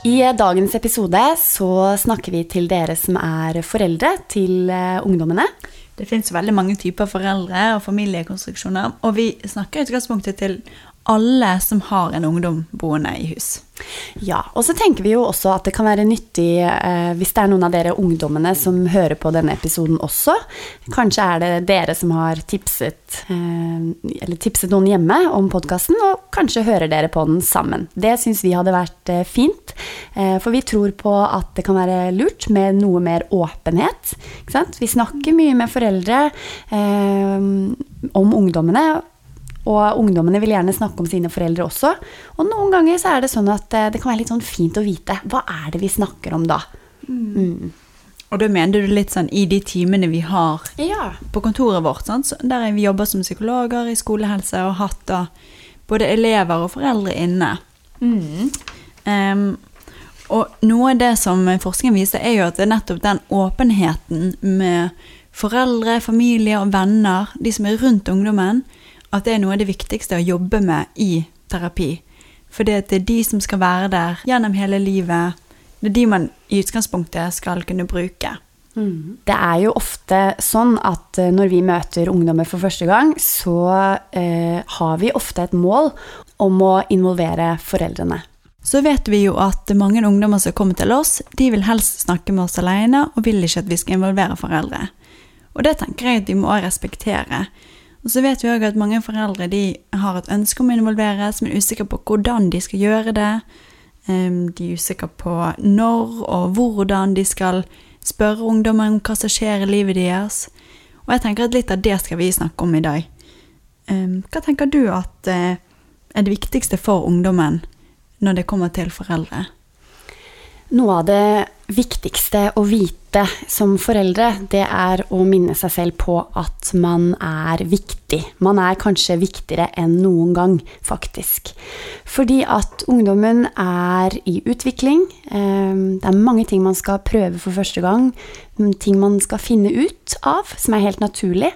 I dagens episode så snakker vi til dere som er foreldre til eh, ungdommene. Det fins veldig mange typer foreldre og familiekonstruksjoner, og vi snakker i utgangspunktet til alle som har en ungdom boende i hus. Ja, og så tenker vi jo også at det kan være nyttig eh, hvis det er noen av dere ungdommene som hører på denne episoden også. Kanskje er det dere som har tipset, eh, tipset noen hjemme om podkasten, og kanskje hører dere på den sammen. Det syns vi hadde vært eh, fint, eh, for vi tror på at det kan være lurt med noe mer åpenhet. Vi snakker mye med foreldre eh, om ungdommene og ungdommene vil gjerne snakke om sine foreldre også. Og noen ganger så er det sånn at eh, det kan være litt sånn fint å vite. Hva er det vi snakker om da? Mm. Og da mener du litt sånn i de timene vi har ja. på kontoret vårt, sant? der vi jobber som psykologer i skolehelse og har hatt da både elever og foreldre inne. Mm. Um, og noe av det som forskningen viser, er jo at det er nettopp den åpenheten med foreldre, familie og venner, de som er rundt ungdommen, at det er noe av det viktigste å jobbe med i terapi. For det er de som skal være der gjennom hele livet. Det er de man i utgangspunktet skal kunne bruke. Mm. Det er jo ofte sånn at eh, når vi møter ungdommer for første gang, så eh, har vi ofte et mål om å involvere foreldrene. Så vet vi jo at mange ungdommer som kommer til oss, de vil helst snakke med oss alene og vil ikke at vi skal involvere foreldre. Og det tenker jeg at vi må respektere. Og så vet vi òg at mange foreldre de har et ønske om å involveres, men er usikre på hvordan de skal gjøre det. De er usikre på når og hvordan de skal spørre ungdommen om hva som skjer i livet deres. Og jeg tenker at litt av det skal vi snakke om i dag. Hva tenker du at eh, er det viktigste for ungdommen når det kommer til foreldre? Noe av det viktigste å vite som foreldre, det er å minne seg selv på at man er viktig. Man er kanskje viktigere enn noen gang, faktisk. Fordi at ungdommen er i utvikling. Ehm, det er mange ting man skal prøve for første gang. Ting man skal finne ut av, som er helt naturlig.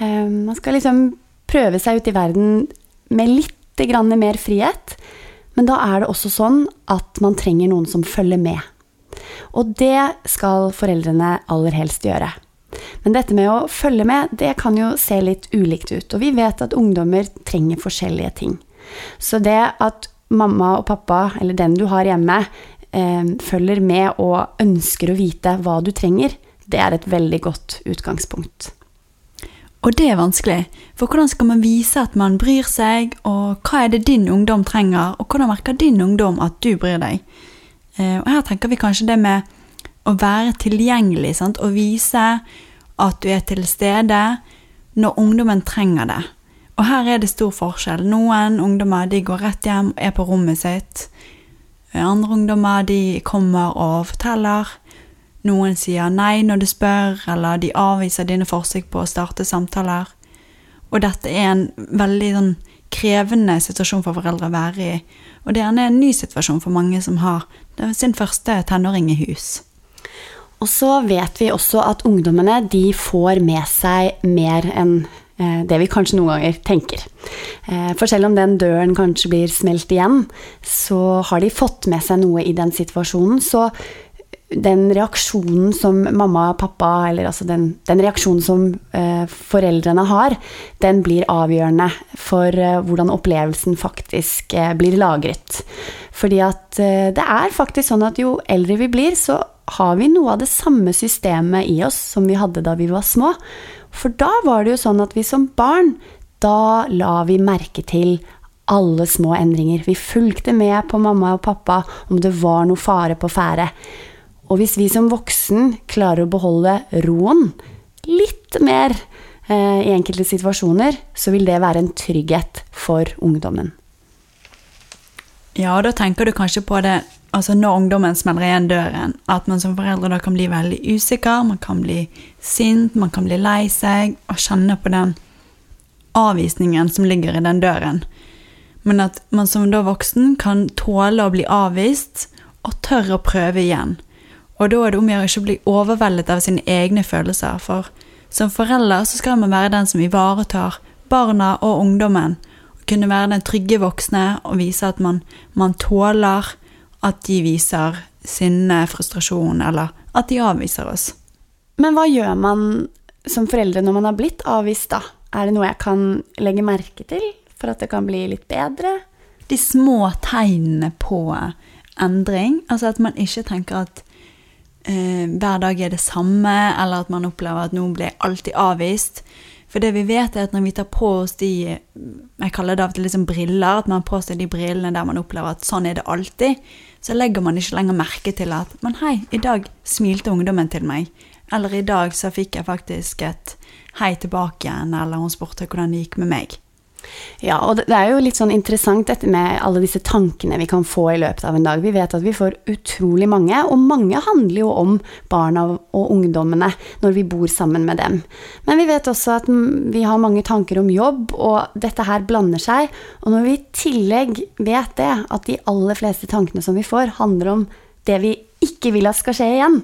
Ehm, man skal liksom prøve seg ut i verden med litt mer frihet. Men da er det også sånn at man trenger noen som følger med. Og det skal foreldrene aller helst gjøre. Men dette med å følge med, det kan jo se litt ulikt ut. Og vi vet at ungdommer trenger forskjellige ting. Så det at mamma og pappa, eller den du har hjemme, eh, følger med og ønsker å vite hva du trenger, det er et veldig godt utgangspunkt. Og det er vanskelig, for hvordan skal man vise at man bryr seg, og hva er det din ungdom trenger, og hvordan merker din ungdom at du bryr deg? Eh, og her tenker vi kanskje det med å være tilgjengelig, sant? og vise at du er til stede når ungdommen trenger det. Og her er det stor forskjell. Noen ungdommer de går rett hjem og er på rommet sitt. Andre ungdommer de kommer og forteller. Noen sier nei når du spør, eller de avviser dine forsøk på å starte samtaler. Og dette er en veldig sånn, krevende situasjon for foreldre å være i. Og det er gjerne en ny situasjon for mange som har sin første tenåring i hus. Og så vet vi også at ungdommene de får med seg mer enn eh, det vi kanskje noen ganger tenker. Eh, for selv om den døren kanskje blir smelt igjen, så har de fått med seg noe i den situasjonen. Så den reaksjonen som mamma og pappa, eller altså den, den reaksjonen som eh, foreldrene har, den blir avgjørende for eh, hvordan opplevelsen faktisk eh, blir lagret. Fordi at eh, det er faktisk sånn at jo eldre vi blir, så har vi noe av det samme systemet i oss som vi hadde da vi var små. For da var det jo sånn at vi som barn, da la vi merke til alle små endringer. Vi fulgte med på mamma og pappa om det var noe fare på ferde. Og hvis vi som voksen klarer å beholde roen litt mer eh, i enkelte situasjoner, så vil det være en trygghet for ungdommen. Ja, og da tenker du kanskje på det altså når ungdommen smeller igjen døren, at man som foreldre da kan bli veldig usikker, man kan bli sint, man kan bli lei seg og kjenne på den avvisningen som ligger i den døren. Men at man som da voksen kan tåle å bli avvist og tørre å prøve igjen. Og da er det om å gjøre ikke å bli overveldet av sine egne følelser, for som forelder så skal man være den som ivaretar barna og ungdommen. Og kunne være den trygge voksne og vise at man, man tåler at de viser sinne, frustrasjon, eller at de avviser oss. Men hva gjør man som foreldre når man har blitt avvist, da? Er det noe jeg kan legge merke til for at det kan bli litt bedre? De små tegnene på endring, altså at man ikke tenker at eh, hver dag er det samme, eller at man opplever at noen blir alltid avvist. For det vi vet, er at når vi tar på oss de jeg kaller det av og til liksom briller, at man har de brillene der man opplever at sånn er det alltid, så legger man ikke lenger merke til at Men hei, i dag smilte ungdommen til meg. Eller i dag så fikk jeg faktisk et hei tilbake igjen, eller hun spurte hvordan det gikk med meg. Ja, og det er jo litt sånn interessant dette med alle disse tankene vi kan få i løpet av en dag. Vi vet at vi får utrolig mange, og mange handler jo om barna og ungdommene når vi bor sammen med dem. Men vi vet også at vi har mange tanker om jobb, og dette her blander seg. Og når vi i tillegg vet det, at de aller fleste tankene som vi får, handler om det vi ikke vil at skal skje igjen,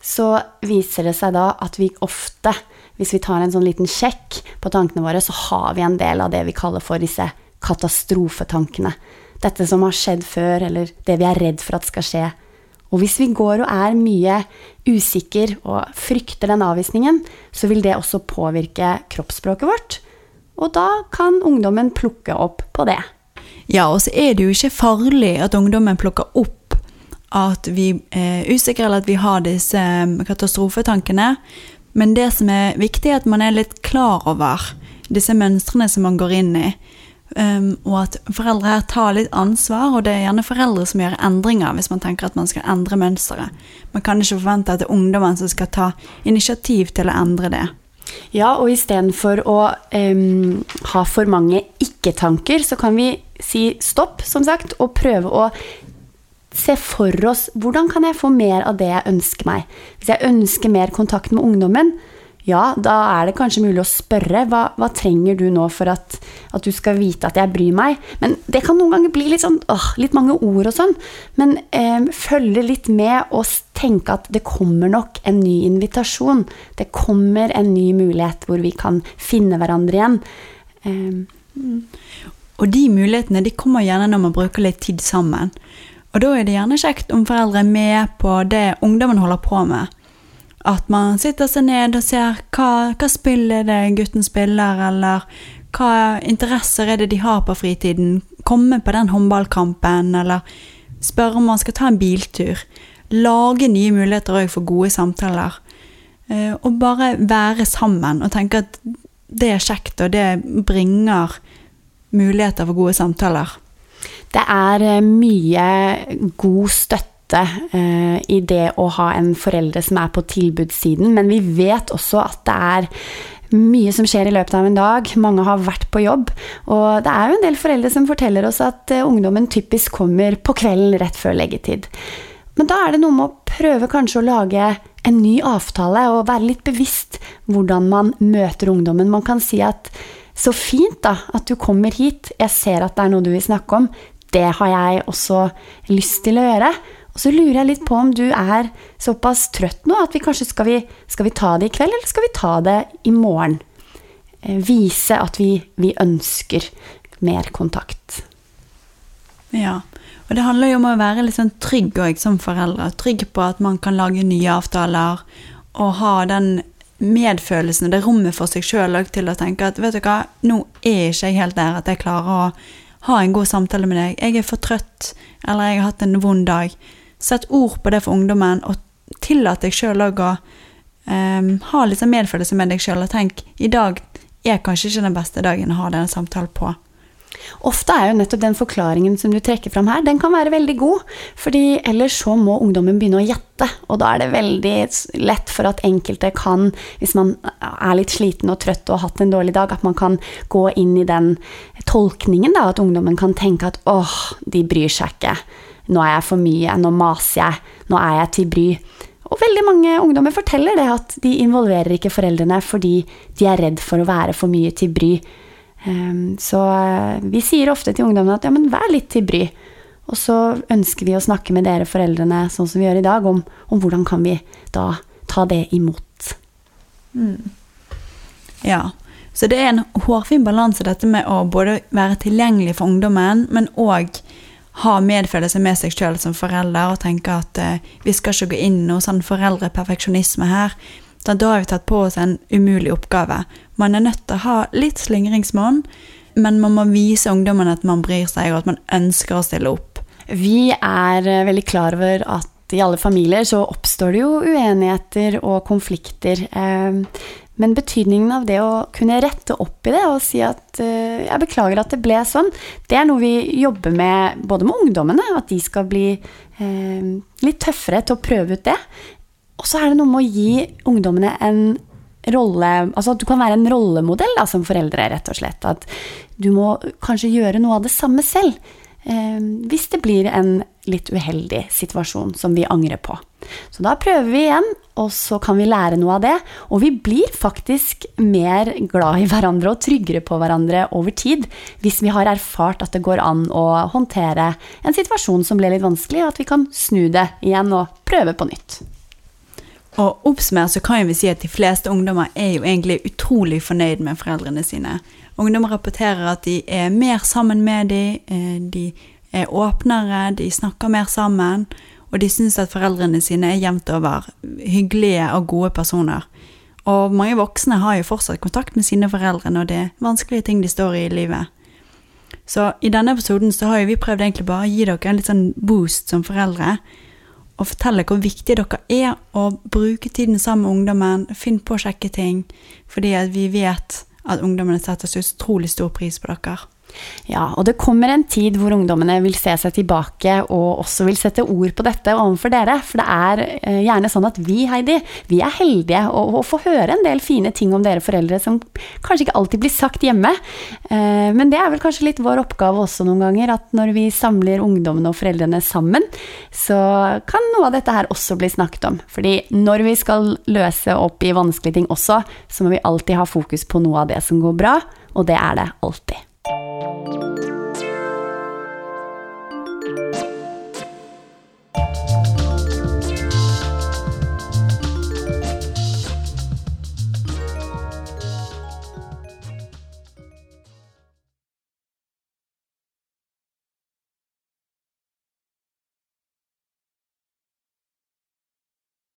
så viser det seg da at vi ofte hvis vi tar en sånn liten sjekk på tankene våre, så har vi en del av det vi kaller for disse katastrofetankene. Dette som har skjedd før, eller det vi er redd for at skal skje. Og hvis vi går og er mye usikker og frykter den avvisningen, så vil det også påvirke kroppsspråket vårt. Og da kan ungdommen plukke opp på det. Ja, og så er det jo ikke farlig at ungdommen plukker opp at vi er usikre, eller at vi har disse eh, katastrofetankene. Men det som er viktig, er at man er litt klar over disse mønstrene som man går inn i. Um, og at foreldre her tar litt ansvar, og det er gjerne foreldre som gjør endringer hvis man tenker at man skal endre mønsteret. Man kan ikke forvente at det er ungdommen som skal ta initiativ til å endre det. Ja, og istedenfor å um, ha for mange ikke-tanker, så kan vi si stopp, som sagt, og prøve å se for oss hvordan kan jeg få mer av det jeg ønsker meg. Hvis jeg ønsker mer kontakt med ungdommen, ja, da er det kanskje mulig å spørre hva, hva trenger du nå for at, at, du skal vite at jeg bryr meg. Men det kan noen ganger bli litt sånn åh, litt mange ord og sånn. Men eh, følge litt med og tenke at det kommer nok en ny invitasjon. Det kommer en ny mulighet hvor vi kan finne hverandre igjen. Eh, og de mulighetene de kommer gjerne når man bruker litt tid sammen. Og da er det gjerne kjekt om foreldre er med på det ungdommen holder på med. At man sitter seg ned og ser hva, hva spill er det gutten spiller, eller hva interesser er det de har på fritiden. Komme på den håndballkampen, eller spørre om man skal ta en biltur. Lage nye muligheter òg for gode samtaler. Eh, og bare være sammen og tenke at det er kjekt, og det bringer muligheter for gode samtaler. Det er eh, mye god støtte uh, i det å ha en forelder som er på tilbudssiden, men vi vet også at det er mye som skjer i løpet av en dag. Mange har vært på jobb. Og det er jo en del foreldre som forteller oss at uh, ungdommen typisk kommer på kvelden rett før leggetid. Men da er det noe med å prøve kanskje å lage en ny avtale og være litt bevisst hvordan man møter ungdommen. Man kan si at så fint da, at du kommer hit, jeg ser at det er noe du vil snakke om, det har jeg også lyst til å gjøre. Og så lurer jeg litt på om du er såpass trøtt nå at vi kanskje skal vi, skal vi ta det i kveld, eller skal vi ta det i morgen? Eh, vise at vi, vi ønsker mer kontakt. Ja, og det handler jo om å være litt sånn trygg òg som foreldre. Trygg på at man kan lage nye avtaler og ha den medfølelsen og det rommet for seg sjøl til å tenke at vet du hva, nå er ikke jeg helt der at jeg klarer å ha en god samtale med deg. 'Jeg er for trøtt', eller 'jeg har hatt en vond dag'. Sett ord på det for ungdommen, og tillat deg sjøl òg å um, ha litt sånn medfølelse med deg sjøl. Og tenk 'i dag er kanskje ikke den beste dagen å ha denne samtalen på'. Ofte er jo nettopp den forklaringen som du trekker fram her, den kan være veldig god. fordi ellers så må ungdommen begynne å gjette, og da er det veldig lett for at enkelte kan, hvis man er litt sliten og trøtt og har hatt en dårlig dag, at man kan gå inn i den tolkningen, da, at ungdommen kan tenke at åh, de bryr seg ikke. Nå er jeg for mye, nå maser jeg, nå er jeg til bry. Og veldig mange ungdommer forteller det at de involverer ikke foreldrene fordi de er redd for å være for mye til bry. Ehm, så eh, vi sier ofte til ungdommene at ja, men vær litt til bry. Og så ønsker vi å snakke med dere foreldrene sånn som vi gjør i dag, om, om hvordan kan vi da ta det imot. Mm. Ja. Så det er en hårfin balanse dette med å både være tilgjengelig for ungdommen, men òg ha medfølelse med seg sjøl som forelder og tenke at eh, vi skal ikke gå inn i noe sånn foreldreperfeksjonisme her. Da har vi tatt på oss en umulig oppgave. Man er nødt til å ha litt slingringsmonn, men man må vise ungdommen at man bryr seg, og at man ønsker å stille opp. Vi er eh, veldig klar over at i alle familier så oppstår det jo uenigheter og konflikter. Eh, men betydningen av det å kunne rette opp i det og si at uh, jeg beklager at det ble sånn, det er noe vi jobber med både med ungdommene, at de skal bli litt tøffere til å prøve ut det. Og så er det noe med å gi ungdommene en rolle Altså at du kan være en rollemodell da, som foreldre, rett og slett. At du må kanskje gjøre noe av det samme selv. Eh, hvis det blir en litt uheldig situasjon som vi angrer på. Så da prøver vi igjen, og så kan vi lære noe av det. Og vi blir faktisk mer glad i hverandre og tryggere på hverandre over tid hvis vi har erfart at det går an å håndtere en situasjon som ble litt vanskelig, og at vi kan snu det igjen og prøve på nytt. Og oppsummert så kan vi si at de fleste ungdommer er jo egentlig utrolig fornøyd med foreldrene sine. Ungdommer rapporterer at de er mer sammen med dem, eh, de er åpnere, de snakker mer sammen, og de syns at foreldrene sine er jevnt over hyggelige og gode personer. Og mange voksne har jo fortsatt kontakt med sine foreldre når det er vanskelige ting de står i i livet. Så i denne episoden så har jo vi prøvd egentlig bare å gi dere en litt sånn boost som foreldre. Og fortelle hvor viktig dere er å bruke tiden sammen med ungdommen. Finn på å sjekke ting. Fordi vi vet at ungdommene setter så utrolig stor pris på dere. Ja, og det kommer en tid hvor ungdommene vil se seg tilbake og også vil sette ord på dette overfor dere. For det er eh, gjerne sånn at vi, Heidi, vi er heldige og, og får høre en del fine ting om dere foreldre som kanskje ikke alltid blir sagt hjemme. Eh, men det er vel kanskje litt vår oppgave også noen ganger, at når vi samler ungdommene og foreldrene sammen, så kan noe av dette her også bli snakket om. Fordi når vi skal løse opp i vanskelige ting også, så må vi alltid ha fokus på noe av det som går bra, og det er det alltid.